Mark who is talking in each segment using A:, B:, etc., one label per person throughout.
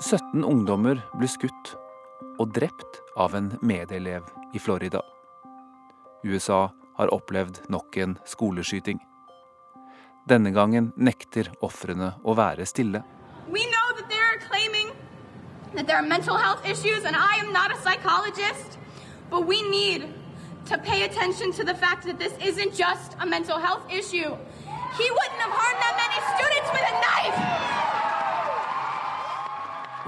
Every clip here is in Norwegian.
A: 17 ungdommer ble skutt og drept av en medelev i Florida. USA har opplevd nok en skoleskyting. Denne gangen nekter ofrene å være stille.
B: We know that they're claiming that there are mental health issues, and I am not a psychologist, but we need to pay attention to the fact that mental health issue. He wouldn't have harmed that many students with a knife!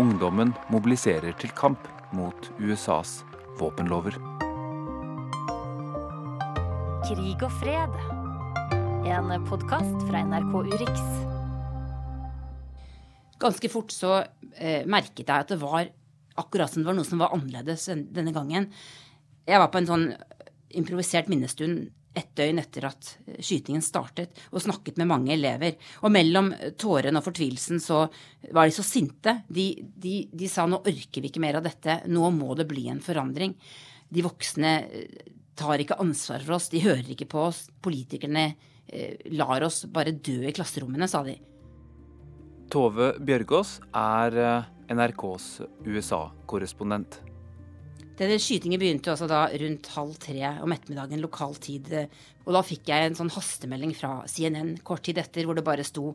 A: Ungdommen mobiliserer til kamp mot USAs våpenlover.
C: Krig og fred. En podkast fra NRK Urix.
D: Ganske fort så eh, merket jeg at det var akkurat som det var noe som var annerledes denne gangen. Jeg var på en sånn improvisert minnestund et døgn etter at skytingen startet, og snakket med mange elever. Og mellom tårene og fortvilelsen så var de så sinte. De, de, de sa nå orker vi ikke mer av dette, nå må det bli en forandring. De voksne eh, tar ikke ansvar for oss, de hører ikke på oss. Politikerne eh, lar oss bare dø i klasserommene, sa de.
A: Tove Bjørgaas er eh, NRKs USA-korrespondent.
D: Denne skytingen begynte altså da rundt halv tre om ettermiddagen lokal tid. Og da fikk jeg en sånn hastemelding fra CNN kort tid etter hvor det bare sto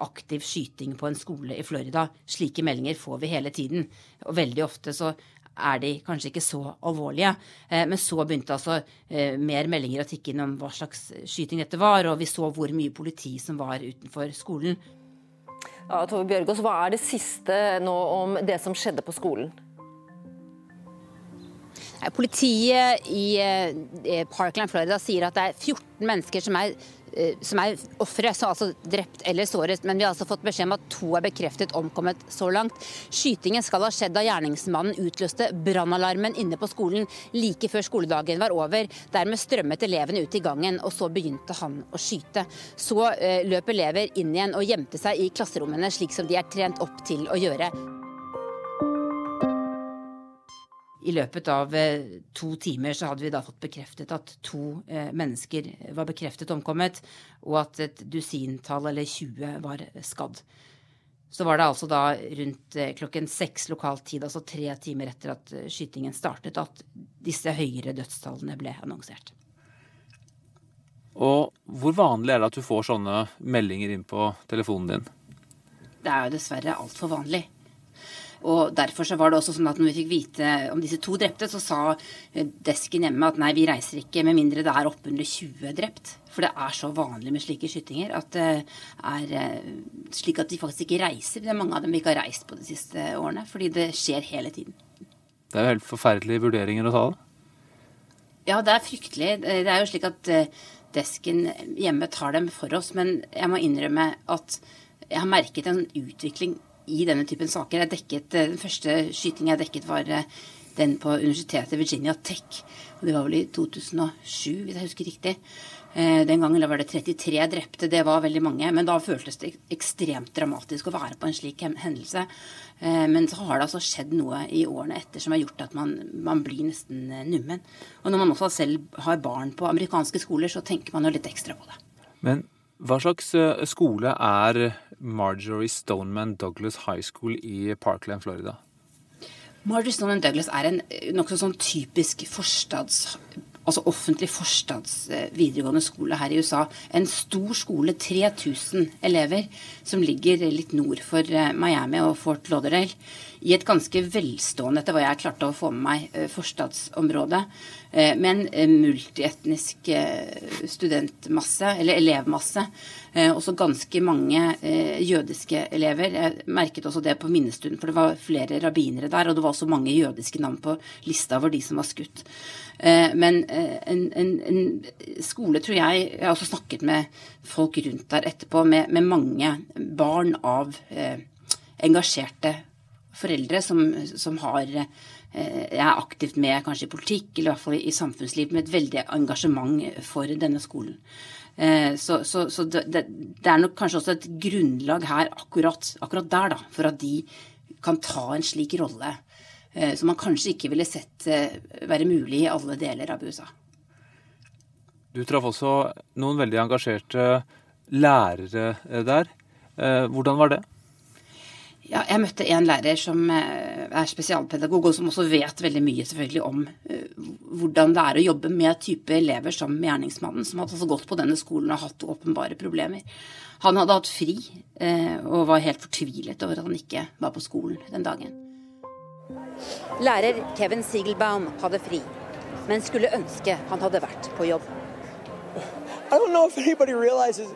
D: aktiv skyting på en skole i Florida. Slike meldinger får vi hele tiden. Og veldig ofte så er de kanskje ikke så alvorlige. Eh, men så begynte altså eh, mer meldinger å tikke inn om hva slags skyting dette var, og vi så hvor mye politi som var utenfor skolen.
E: Ja, Tove Bjørgaas, hva er det siste nå om det som skjedde på skolen?
D: Politiet i Parkland, Florida sier at det er 14 mennesker som er, som er ofre, altså drept eller såret. Men vi har altså fått beskjed om at to er bekreftet omkommet så langt. Skytingen skal ha skjedd da gjerningsmannen utløste brannalarmen inne på skolen like før skoledagen var over. Dermed strømmet elevene ut i gangen, og så begynte han å skyte. Så løp elever inn igjen og gjemte seg i klasserommene, slik som de er trent opp til å gjøre. I løpet av to timer så hadde vi da fått bekreftet at to mennesker var bekreftet omkommet, og at et dusintall eller 20 var skadd. Så var det altså da rundt klokken seks lokal tid, altså tre timer etter at skytingen startet, at disse høyere dødstallene ble annonsert.
A: Og hvor vanlig er det at du får sånne meldinger inn på telefonen din?
D: Det er jo dessverre altfor vanlig. Og derfor så var det også sånn at når vi fikk vite om disse to drepte, så sa desken hjemme at nei, vi reiser ikke med mindre det er oppunder 20 drept. For det er så vanlig med slike skytinger at det er slik at de faktisk ikke reiser. Det er mange av dem vi ikke har reist på de siste årene, fordi det skjer hele tiden.
A: Det er jo helt forferdelige vurderinger å ta, da.
D: Ja, det er fryktelig. Det er jo slik at desken hjemme tar dem for oss, men jeg må innrømme at jeg har merket en utvikling i denne typen saker. Dekket, den første skytingen jeg dekket, var den på universitetet Virginia Tech. og Det var vel i 2007, hvis jeg husker riktig. Den gangen var det 33 drepte. Det var veldig mange. Men da føltes det ekstremt dramatisk å være på en slik hendelse. Men så har det altså skjedd noe i årene etter som har gjort at man, man blir nesten nummen. Og når man også selv har barn på amerikanske skoler, så tenker man jo litt ekstra på det.
A: Men hva slags skole er Marjorie Stoneman Douglas High School i Parkland, Florida?
D: Marjorie Stoneman Douglas er en nokså sånn typisk forstads... Altså offentlig forstads videregående skole her i USA. En stor skole, 3000 elever, som ligger litt nord for Miami og Fort Lauderdale. I et ganske velstående, etter hva jeg klarte å få med meg, forstadsområde. Med en multietnisk studentmasse, eller elevmasse. Også ganske mange jødiske elever. Jeg merket også det på minnestunden, for det var flere rabbinere der. Og det var også mange jødiske navn på lista over de som var skutt. Men en, en, en, skole, tror jeg Jeg har også snakket med folk rundt der etterpå, med, med mange barn av eh, engasjerte foreldre som, som har jeg er aktivt med kanskje i politikk, eller i hvert fall i samfunnsliv, med et veldig engasjement for denne skolen. Eh, så, så, så det, det, er nok kanskje også et grunnlag her akkurat, akkurat der, da, for at de kan ta en slik rolle som man kanskje ikke ville sett være mulig i alle deler av USA.
A: Du traff også noen veldig engasjerte lærere der. Hvordan var det?
D: Ja, jeg møtte en lærer som eh, er spesialpedagog, og som også vet veldig mye selvfølgelig om uh, hvordan det er å jobbe med type elever som gjerningsmannen, som hadde altså gått på denne skolen og hatt åpenbare problemer. Han hadde hatt fri uh, og var helt fortvilet over at han ikke var på skolen den dagen.
F: Lærer Kevin Siegelbaum hadde fri, men skulle ønske han hadde vært på jobb.
G: I don't know if anybody realizes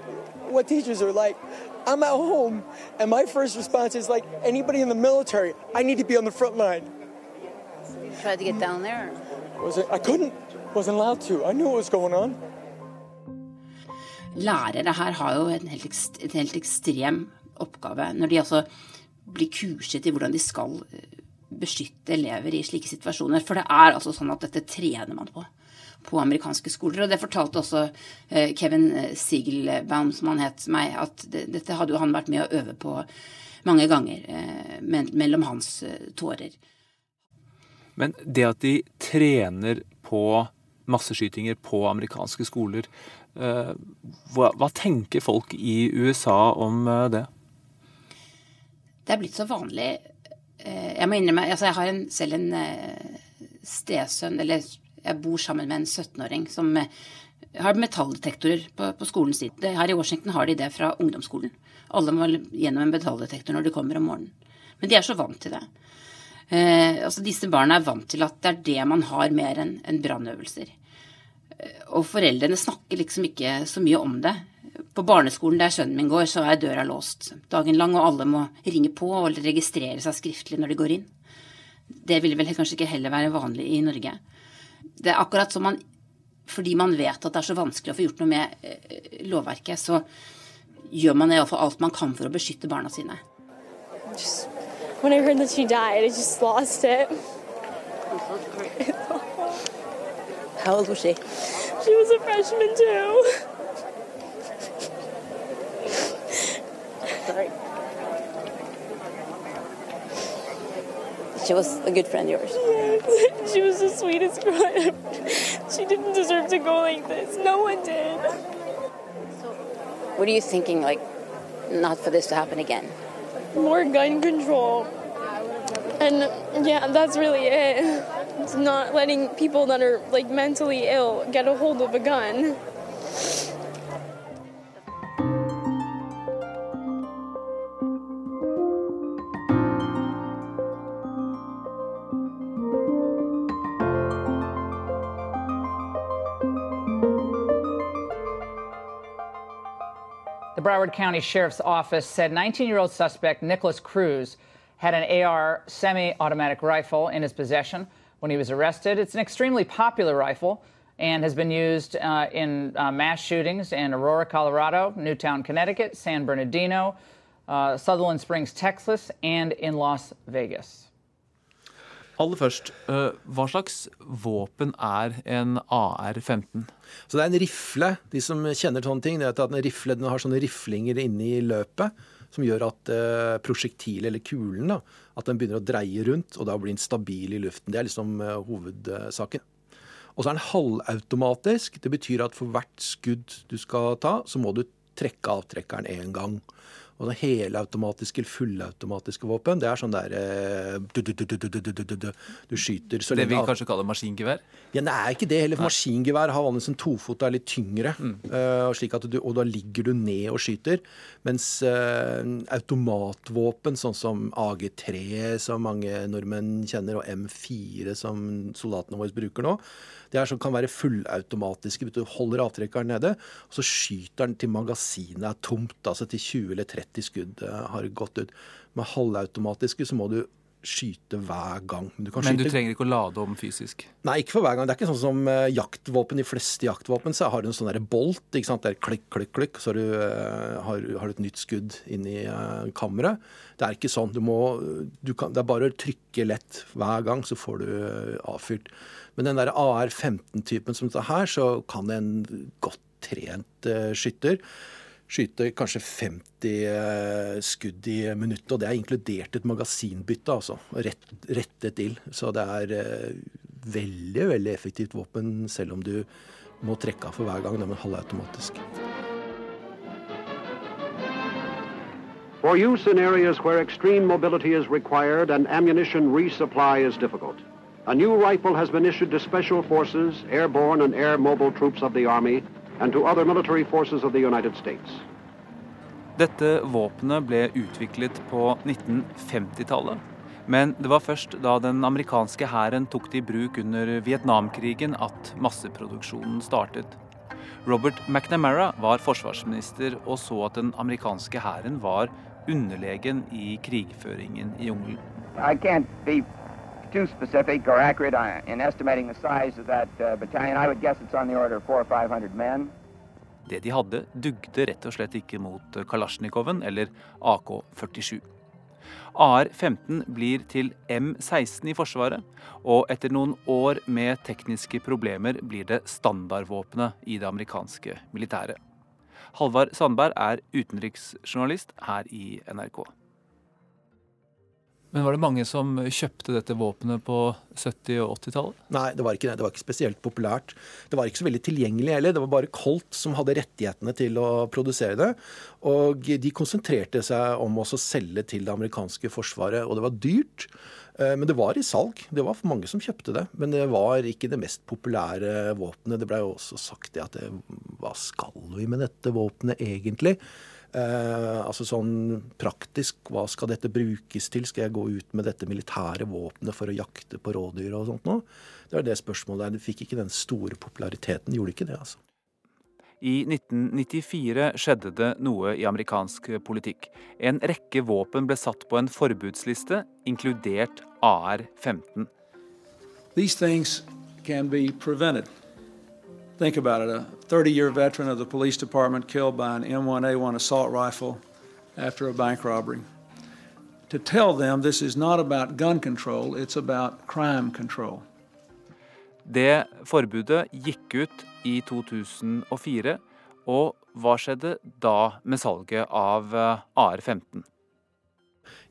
G: what teachers are like. I'm at home, and my first response is like anybody in the military, I need to be on the front line.
F: Tried to get down there?
G: Was it, I couldn't, wasn't allowed to. I knew what was going on.
D: Lærere her har jo en helt, en helt ekstrem oppgave når de altså blir kurset i hvordan de skal eh, beskytte elever i slike situasjoner. For det er altså sånn at dette trener man på på amerikanske skoler. Og det fortalte også eh, Kevin Siegelbaum, som han het meg, at dette hadde jo han vært med å øve på mange ganger eh, mellom hans eh, tårer.
A: Men det at de trener på masseskytinger på amerikanske skoler, hva, hva tenker folk i USA om det?
D: Det er blitt så vanlig. Jeg må innrømme altså Jeg har en, selv en stesønn, eller jeg bor sammen med en 17-åring som eh, har metalldetektorer på, på, skolen sin. Her i Washington har de det fra ungdomsskolen. Alle må gjennom en metalldetektor når de kommer om morgenen. Men de er så vant til det. Eh, altså Disse barna er vant til at det er det man har mer enn en brannøvelser. Eh, og foreldrene snakker liksom ikke så mye om det. På barneskolen der sønnen min går, så er døra låst dagen lang, og alle må ringe på og registrere seg skriftlig når de går inn. Det ville vel kanskje ikke heller være vanlig i Norge. Det er akkurat som man Fordi man vet at det er så vanskelig å få gjort noe med eh, lovverket, så gjør man iallfall alt man kan for å beskytte barna sine.
H: Just, when I heard that she died, I just lost it.
F: How old was she?
H: She was a freshman too.
F: Sorry. She was a good friend of yours.
H: Yes. She was the sweetest girl. she didn't deserve to go like this. No one did.
F: What are you thinking, like, not for this to happen again?
H: More gun control. And yeah, that's really it. It's not letting people that are like mentally ill get a hold of a gun.
I: Broward County Sheriff's Office said 19 year old suspect Nicholas Cruz had an AR semi automatic rifle in his possession when he was arrested. It's an extremely popular rifle and has been used uh, in uh, mass shootings in Aurora, Colorado, Newtown, Connecticut, San Bernardino, uh, Sutherland Springs, Texas, and in Las Vegas.
A: Aller først, eh, hva slags våpen er en AR-15?
J: Så Det er en rifle. De som kjenner sånne ting, er at en rifle har sånne riflinger inni løpet som gjør at uh, prosjektilet, eller kulen, da, at den begynner å dreie rundt, og da blir den stabil i luften. Det er liksom uh, hovedsaken. Og så er den halvautomatisk. Det betyr at for hvert skudd du skal ta, så må du trekke avtrekkeren én gang. Og det helautomatiske eller fullautomatiske våpen, det er sånn der du, du, du, du skyter så
A: Det vi kanskje kaller maskingevær?
J: Ja, det er ikke det heller. For maskingevær har vanligvis en tofot er litt tyngre. Mm. Du, og da ligger du ned og skyter. Mens uh, automatvåpen, sånn som AG3, som mange nordmenn kjenner, og M4, som soldatene våre bruker nå, det er som kan være fullautomatiske. Du holder avtrekkeren nede, og så skyter den til magasinet er tomt. Altså til 20 eller 30 skudd eh, har gått ut. Med halvautomatiske så må du skyte hver gang.
A: Men du, Men du trenger ikke å lade om fysisk?
J: Nei, ikke for hver gang. Det er ikke sånn som uh, jaktvåpen. De fleste jaktvåpen så har du en sånn der bolt. ikke sant? Det er klikk, klikk, klikk, så har du, uh, har, har du et nytt skudd inni uh, kammeret. Det er ikke sånn. Du må, du kan, det er bare å trykke lett hver gang, så får du avfyrt. Men den der AR-15-typen som dette her, så kan en godt trent skytter skyte kanskje 50 uh, skudd i minuttet. Og det er inkludert et magasinbytte, altså. Rett, rettet til. Så det er uh, veldig, veldig effektivt våpen, selv om du må trekke av for hver gang. Det er halvautomatisk.
K: for use in areas where extreme mobility is required and ammunition resupply is difficult. A new rifle has been issued to special forces, airborne and air mobile troops of the Army, and to other military forces of the United States.
A: Dette våpenet ble utviklet på 1950-tallet. Men det var først da den amerikanske hæren tok det i bruk under Vietnamkrigen at masseproduksjonen startet. Robert McNamara var forsvarsminister og så at den amerikanske hæren var underlegen i krigføringen i jungelen.
L: Too specific or accurate in estimating the size of that uh, battalion. I would guess it's on the order of four or five hundred men.
A: Det de hadde, dugde rett og slett ikke mot Kalasjnikoven eller AK-47. AR-15 blir til M16 i Forsvaret, og etter noen år med tekniske problemer blir det standardvåpenet i det amerikanske militæret. Halvard Sandberg er utenriksjournalist her i NRK. Men var det mange som kjøpte dette våpenet på 70- og 80-tallet?
J: Nei, det var ikke det. Det var ikke spesielt populært. Det var ikke så veldig tilgjengelig heller. Det var bare Colt som hadde rettighetene til å produsere det. Og de konsentrerte seg om å selge til det amerikanske forsvaret, og det var dyrt. Eh, men det var i salg. Det var mange som kjøpte det. Men det var ikke det mest populære våpenet. Det blei også sagt det at det, hva skal vi med dette våpenet egentlig? Eh, altså sånn praktisk, hva skal dette brukes til? Skal jeg gå ut med dette militære våpenet for å jakte på rådyr og sånt noe? Det var det spørsmålet der. Det fikk ikke den store populariteten. Gjorde ikke det, altså.
A: I 1994 skjedde det noe i amerikansk politikk. En rekke våpen ble satt på en forbudsliste, inkludert AR-15.
M: These things can be prevented. Think about it a 30 year veteran of the police department killed by an M1A1 assault rifle after a bank robbery. To tell them this is not about gun control, it's about crime control.
A: Det forbudet gikk ut i 2004, og hva skjedde da med salget av eh, AR-15?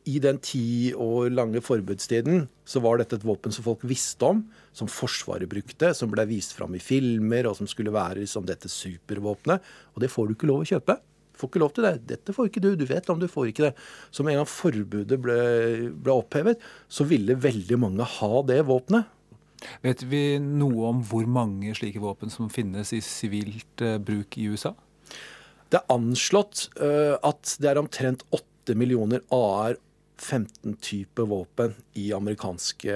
J: I den ti år lange forbudstiden så var dette et våpen som folk visste om, som Forsvaret brukte, som ble vist fram i filmer, og som skulle være som dette supervåpenet. Og det får du ikke lov å kjøpe. Du får ikke lov til det. Dette får ikke du. Du vet om du får ikke det. Så med en gang forbudet ble, ble opphevet, så ville veldig mange ha det våpenet.
A: Vet vi noe om hvor mange slike våpen som finnes i sivilt uh, bruk i USA?
J: Det er anslått uh, at det er omtrent 8 millioner AR 15 typer våpen i amerikanske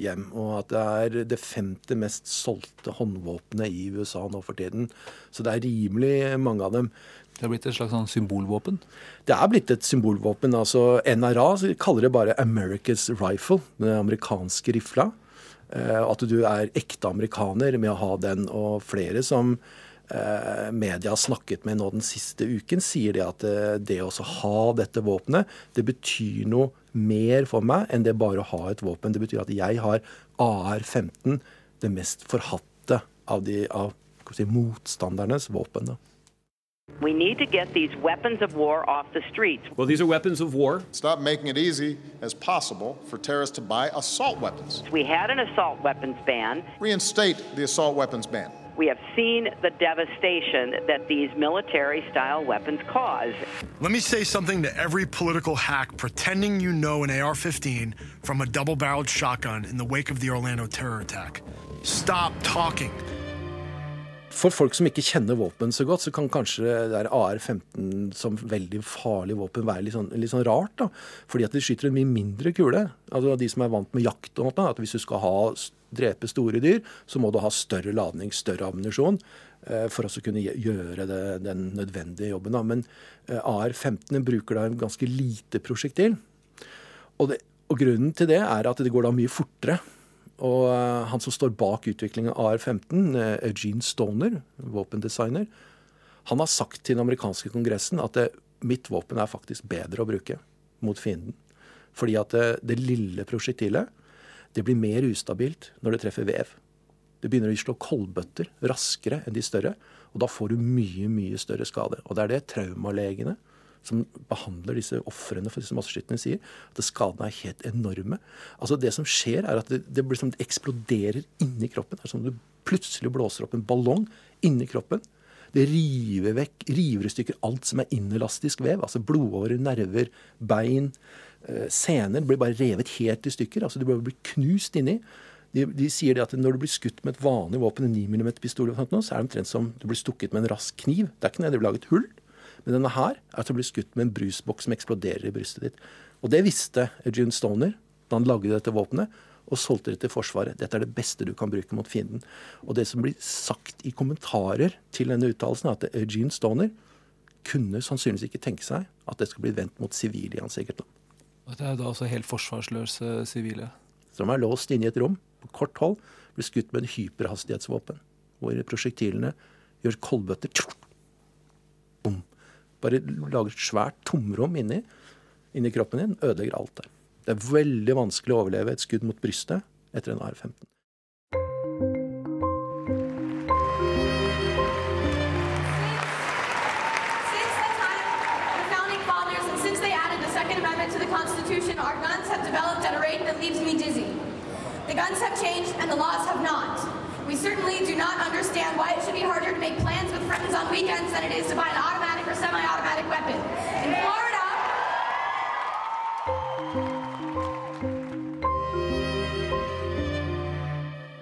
J: hjem. Og at det er det femte mest solgte håndvåpenet i USA nå for tiden. Så det er rimelig mange av dem.
A: Det er blitt et slags sånn symbolvåpen?
J: Det er blitt et symbolvåpen. altså NRA kaller det bare America's Rifle, den amerikanske rifla. Eh, at du er ekte amerikaner med å ha den, og flere som Eh, media har snakket med nå den siste uken, sier de at eh, det å ha dette våpenet, det betyr noe mer for meg enn det bare å ha et våpen. Det betyr at jeg har AR-15, det mest forhatte av, de, av si, motstandernes våpen. Da.
N: We need to get these weapons of war off the streets.
O: Well, these are weapons of war.
P: Stop making it easy as possible for terrorists to buy assault weapons.
N: We had an assault weapons ban.
P: Reinstate the assault weapons ban.
N: We have seen the devastation that these military style weapons cause.
Q: Let me say something to every political hack pretending you know an AR 15 from a double barreled shotgun in the wake of the Orlando terror attack. Stop talking.
J: For folk som ikke kjenner våpen så godt, så kan kanskje det AR-15 som veldig farlig våpen være litt sånn, litt sånn, rart. da. Fordi at de skyter en mye mindre kule. Altså De som er vant med jakt og noe, at hvis du skal ha, drepe store dyr, så må du ha større ladning, større ammunisjon. Eh, for å kunne gjøre det, den nødvendige jobben. Men eh, AR-15 bruker da en ganske lite prosjektil. Og, det, og grunnen til det er at det går da mye fortere. Og eh, han som står bak utviklingen av AR-15, eh, Eugene Stoner, våpendesigner, han har sagt til den amerikanske kongressen at det, mitt våpen er faktisk bedre å bruke mot fienden. Fordi at det, det lille prosjektilet det blir mer ustabilt når det treffer vev. Det begynner å slå kolbøtter raskere enn de større. Og da får du mye, mye større skade. Og det er det traumalegene som behandler disse ofrene for disse masseskyterne, sier. At skadene er helt enorme. Altså Det som skjer, er at det, det, blir som det eksploderer inni kroppen. Det er som om du plutselig blåser opp en ballong inni kroppen. Det river vekk, river i stykker alt som er inelastisk vev. Altså blodårer, nerver, bein, eh, sener blir bare revet helt i stykker. altså De blir knust inni. De, de, sier det at når du blir skutt med et vanlig våpen, en 9 mm pistol, så er det omtrent som du blir stukket med en rask kniv. Det er ikke når det blir laget hull. Men denne her er at du blir skutt med en brusboks som eksploderer i brystet ditt. Og det visste June Stoner da han lagde dette våpenet og solgte det til Forsvaret. Dette er det beste du kan bruke mot fienden. Og det som blir sagt i kommentarer til denne uttalelsen, er at Eugene Stoner kunne sannsynligvis ikke tenke seg at det skulle bli vendt mot sivile i hans eget land.
A: Det er da altså helt forsvarsløse sivile?
J: Som er låst inne i et rom på kort hold, blir skutt med en hyperhastighetsvåpen. Hvor prosjektilene gjør kolbøtter Bom. Bare lager et svært tomrom inni, inni kroppen din. Ødelegger alt der. Det er veldig vanskelig å overleve et skudd mot brystet etter en AR-15.
B: Leaves me dizzy. The guns have changed and the laws have not. We certainly do not understand why it should be harder to make plans with friends on weekends than it is to buy an automatic or semi-automatic weapon. In Florida,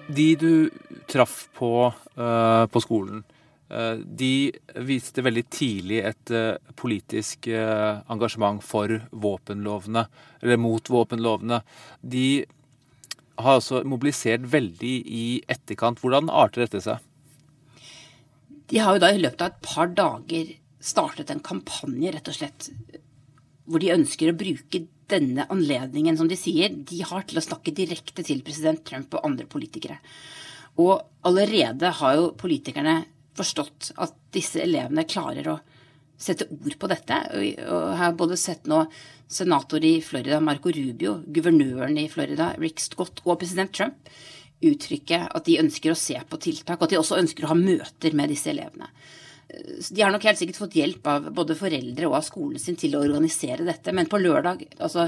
A: De du traff på uh, på skolen, de viste veldig tidlig et uh, politisk engasjement for våpenlovene, eller mot våpenlovene. De har altså mobilisert veldig i etterkant. Hvordan arter dette seg?
D: De har jo da i løpet av et par dager startet en kampanje, rett og slett, hvor de ønsker å bruke denne anledningen, som de sier, de har til å snakke direkte til president Trump og andre politikere. Og allerede har jo politikerne forstått at disse elevene klarer å sette ord på dette. Og jeg har både sett nå senator i Florida, Marco Rubio, guvernøren i Florida, Rick Scott, og president Trump uttrykke at de ønsker å se på tiltak, og at de også ønsker å ha møter med disse elevene. De har nok helt sikkert fått hjelp av både foreldre og av skolen sin til å organisere dette, men på lørdag, altså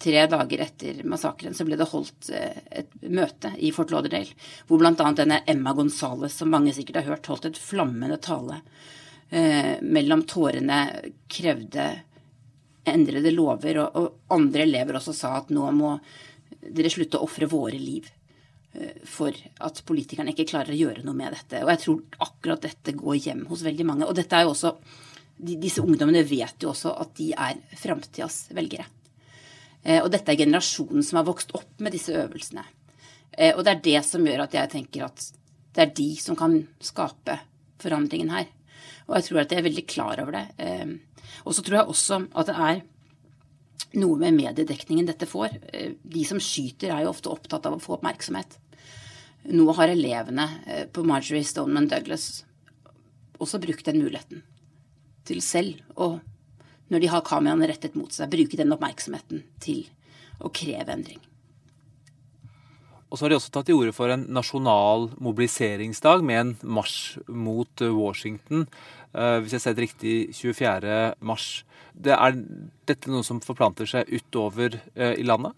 D: tre dager etter massakren, så ble det holdt eh, et møte i Fort Lauderdale, hvor bl.a. denne Emma Gonzales, som mange sikkert har hørt, holdt et flammende tale. Eh, mellom tårene krevde endrede lover, og, andre elever også sa at nå må dere slutte å ofre våre liv. Eh, for at politikerne ikke klarer å gjøre noe med dette. Og jeg tror akkurat dette går hjem hos veldig mange. Og dette er jo også, disse ungdommene vet jo også at de er framtidas velgere. Eh, og dette er generasjonen som har vokst opp med disse øvelsene. Eh, og det er det som gjør at jeg tenker at det er de som kan skape forandringen her. Og jeg tror at jeg er veldig klar over det. Og så tror jeg også at det er noe med mediedekningen dette får. Eh, de som skyter, er jo ofte opptatt av å få oppmerksomhet. Nå har elevene eh, på Marjorie Stoneman Douglas også brukt den muligheten til selv å, når de har kameraene rettet mot seg, bruke den oppmerksomheten til å kreve endring.
A: Og så har de også tatt til orde for en nasjonal mobiliseringsdag med en marsj mot Washington. Eh, hvis jeg ser det riktig, 24. mars det er dette noe som forplanter seg utover eh, i landet?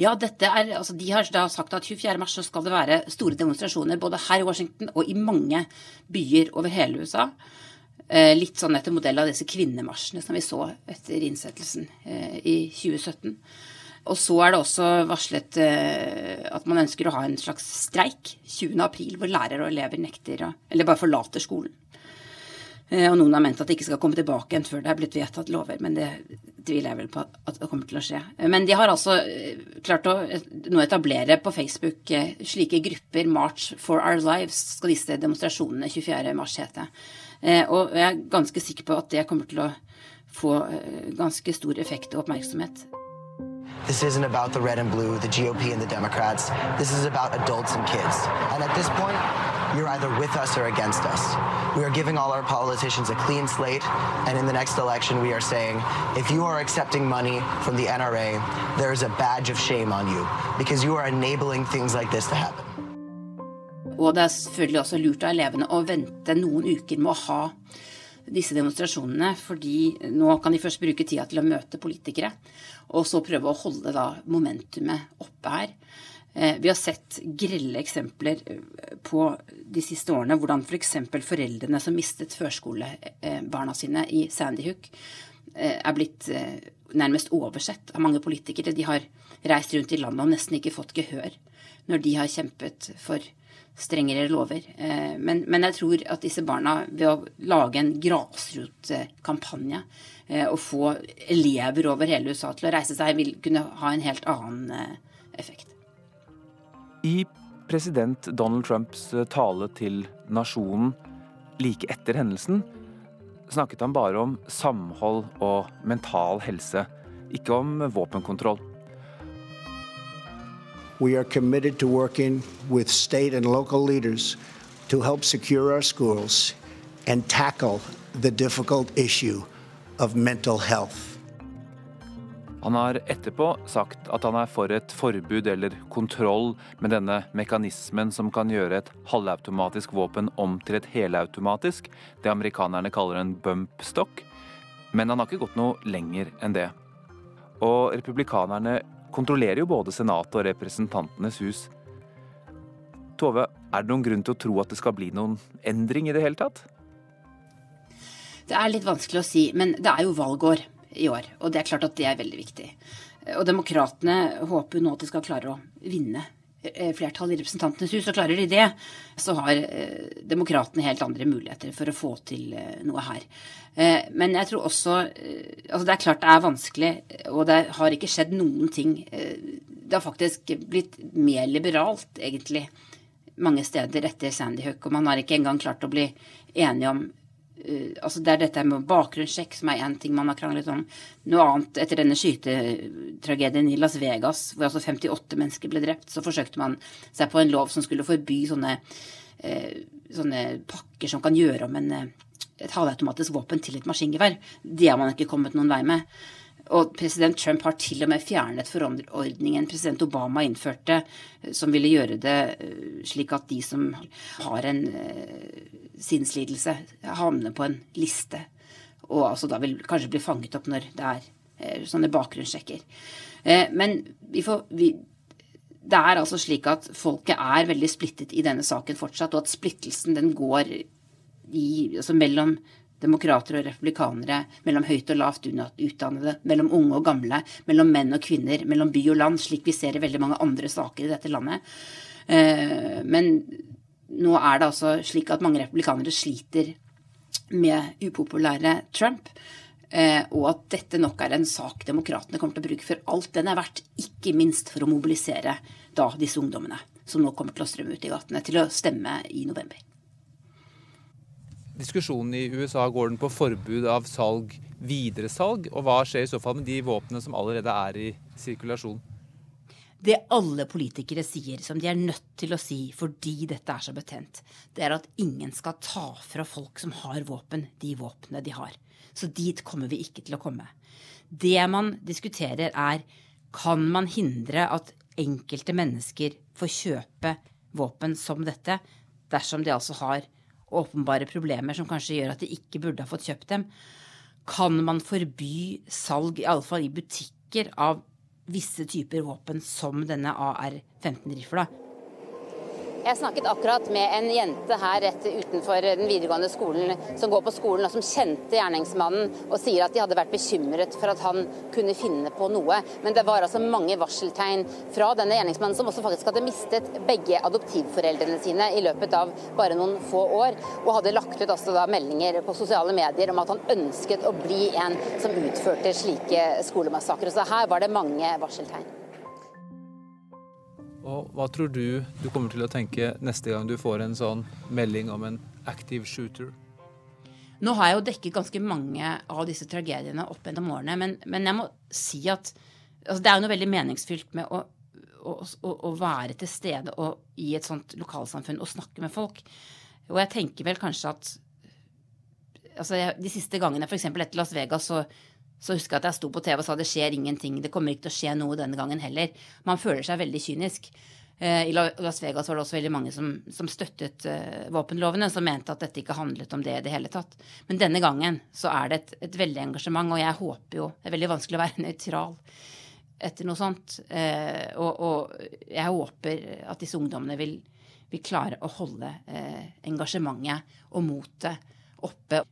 D: Ja, dette er, altså De har da sagt at 24. mars skal det være store demonstrasjoner både her i Washington og i mange byer over hele USA. Eh, litt sånn etter modell av disse kvinnemarsjene som vi så etter innsettelsen eh, i 2017. Og så er det også varslet eh, at man ønsker å ha en slags streik 20.4, hvor lærere og elever nekter eller bare forlater skolen. Og noen har ment at det ikke skal komme tilbake igjen før det er blitt vedtatt lover, men det tviler jeg vel på at det kommer til å skje. Men de har altså klart å nå etablere på Facebook slike grupper. March for our lives skal disse demonstrasjonene 24. mars hete. Og jeg er ganske sikker på at det kommer til å få ganske stor effekt og oppmerksomhet.
O: This isn't about the red and blue, the GOP and the Democrats. This is about adults and kids. And at this point, you're either with us or against us. We are giving all our politicians a clean slate, and in the next election, we are saying if you are accepting money from the NRA, there is a badge of shame on you because you are enabling things like this to happen.
D: Og det er selvfølgelig også lurt av elevene å vente noen uker med å ha disse demonstrasjonene, fordi nå kan de først bruke tida til å møte politikere, og så prøve å holde da momentumet oppe her. Eh, vi har sett grelle eksempler på de siste årene hvordan f.eks. For foreldrene som mistet førskolebarna sine i Sandy Hook, er blitt nærmest oversett av mange politikere. De har reist rundt i landet og nesten ikke fått gehør når de har kjempet for strengere lover. Men, men jeg tror at disse barna, ved å lage en grasrotkampanje og få elever over hele USA til å reise seg, vil kunne ha en helt annen effekt.
A: I president Donald Trumps eh, tale til nasjonen like etter hendelsen snakket han bare om samhold og mental helse, ikke om våpenkontroll.
R: We are committed to working with state and local leaders to help secure our schools and tackle the difficult issue of mental health.
A: Han har etterpå sagt at han er for et forbud eller kontroll med denne mekanismen som kan gjøre et halvautomatisk våpen om til et helautomatisk, det amerikanerne kaller en bump stock. Men han har ikke gått noe lenger enn det. Og republikanerne kontrollerer jo både Senatet og Representantenes hus. Tove, er det noen grunn til å tro at det skal bli noen endring i det hele tatt?
D: Det er litt vanskelig å si, men det er jo valgår i år. Og det er klart at det er veldig viktig. Og demokratene håper nå at de skal klare å vinne flertall i Representantenes hus. Og klarer de det, så har eh, demokratene helt andre muligheter for å få til eh, noe her. Men jeg tror også Altså, det er klart det er vanskelig, og det har ikke skjedd noen ting. Det har faktisk blitt mer liberalt, egentlig, mange steder etter Sandy Hook. Og man har ikke engang klart å bli enige om altså Det er dette med bakgrunnssjekk som er én ting man har kranglet om. Noe annet etter denne skytetragedien i Las Vegas, hvor altså 58 mennesker ble drept, så forsøkte man seg på en lov som skulle forby sånne, uh, sånne pakker som kan gjøre om en, uh, et halvautomatisk våpen til et maskingevær. Det har man ikke kommet noen vei med. Og president Trump har til og med fjernet forordningen president Obama innførte, som ville gjøre det slik at de som har en sinnslidelse havner på en liste. Og altså da vil kanskje bli fanget opp når det er eh, sånne bakgrunnssjekker. Eh, men vi får, vi, det er altså slik at folket er veldig splittet i denne saken fortsatt, og at splittelsen den går i, altså mellom demokrater og republikanere, mellom høyt og lavt utdannede, mellom unge og gamle, mellom menn og kvinner, mellom by og land, slik vi ser i veldig mange andre saker i dette landet. Eh, men nå er det altså slik at mange republikanere sliter med upopulære Trump. Eh, og at dette nok er en sak demokratene kommer til å bruke for alt den er verdt. Ikke minst for å mobilisere da disse ungdommene som nå kommer til å strømme ut i gatene, til å stemme i november.
A: Diskusjonen i USA, går den på forbud av salg, videresalg? Og hva skjer i så fall med de våpnene som allerede er i sirkulasjon?
D: Det alle politikere sier, som de er nødt til å si fordi dette er så betent, det er at ingen skal ta fra folk som har våpen, de våpnene de har. Så dit kommer vi ikke til å komme. Det man diskuterer, er kan man hindre at enkelte mennesker får kjøpe våpen som dette, dersom de altså har åpenbare problemer som kanskje gjør at de ikke burde ha fått kjøpt dem? Kan man forby salg, iallfall i butikker, av visse typer våpen, som denne AR-15-rifla.
F: Jeg snakket akkurat med en jente her rett utenfor den videregående skolen som går på skolen og som kjente gjerningsmannen, og sier at de hadde vært bekymret for at han kunne finne på noe. Men det var altså mange varseltegn fra denne gjerningsmannen, som også faktisk hadde mistet begge adoptivforeldrene sine i løpet av bare noen få år, og hadde lagt ut altså da meldinger på sosiale medier om at han ønsket å bli en som utførte slike skolemassakrer. Så her var det mange varseltegn.
A: Og hva tror du du kommer til å tenke neste gang du får en sånn melding om en active shooter?
D: Nå har jeg jo dekket ganske mange av disse tragediene opp gjennom årene, men, men, jeg må si at altså det er jo noe veldig meningsfylt med å, å, å, være til stede og, i et sånt lokalsamfunn og snakke med folk. Og jeg tenker vel kanskje at altså jeg, De siste gangene, f.eks. etter Las Vegas, så så husker jeg at jeg sto på TV og sa det skjer ingenting. Det kommer ikke til å skje noe denne gangen heller. Man føler seg veldig kynisk. Eh, I Las Vegas var det også veldig mange som, som støttet uh, våpenlovene, som mente at dette ikke handlet om det i det hele tatt. Men denne gangen så er det et, et veldig engasjement, og jeg håper jo Det er veldig vanskelig å være nøytral etter noe sånt. Eh, og, og, jeg håper at disse ungdommene vil, vil klare å holde eh, engasjementet og motet oppe.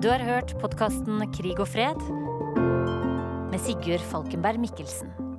C: Du har hørt podkasten Krig og fred med Sigurd Falkenberg Mikkelsen.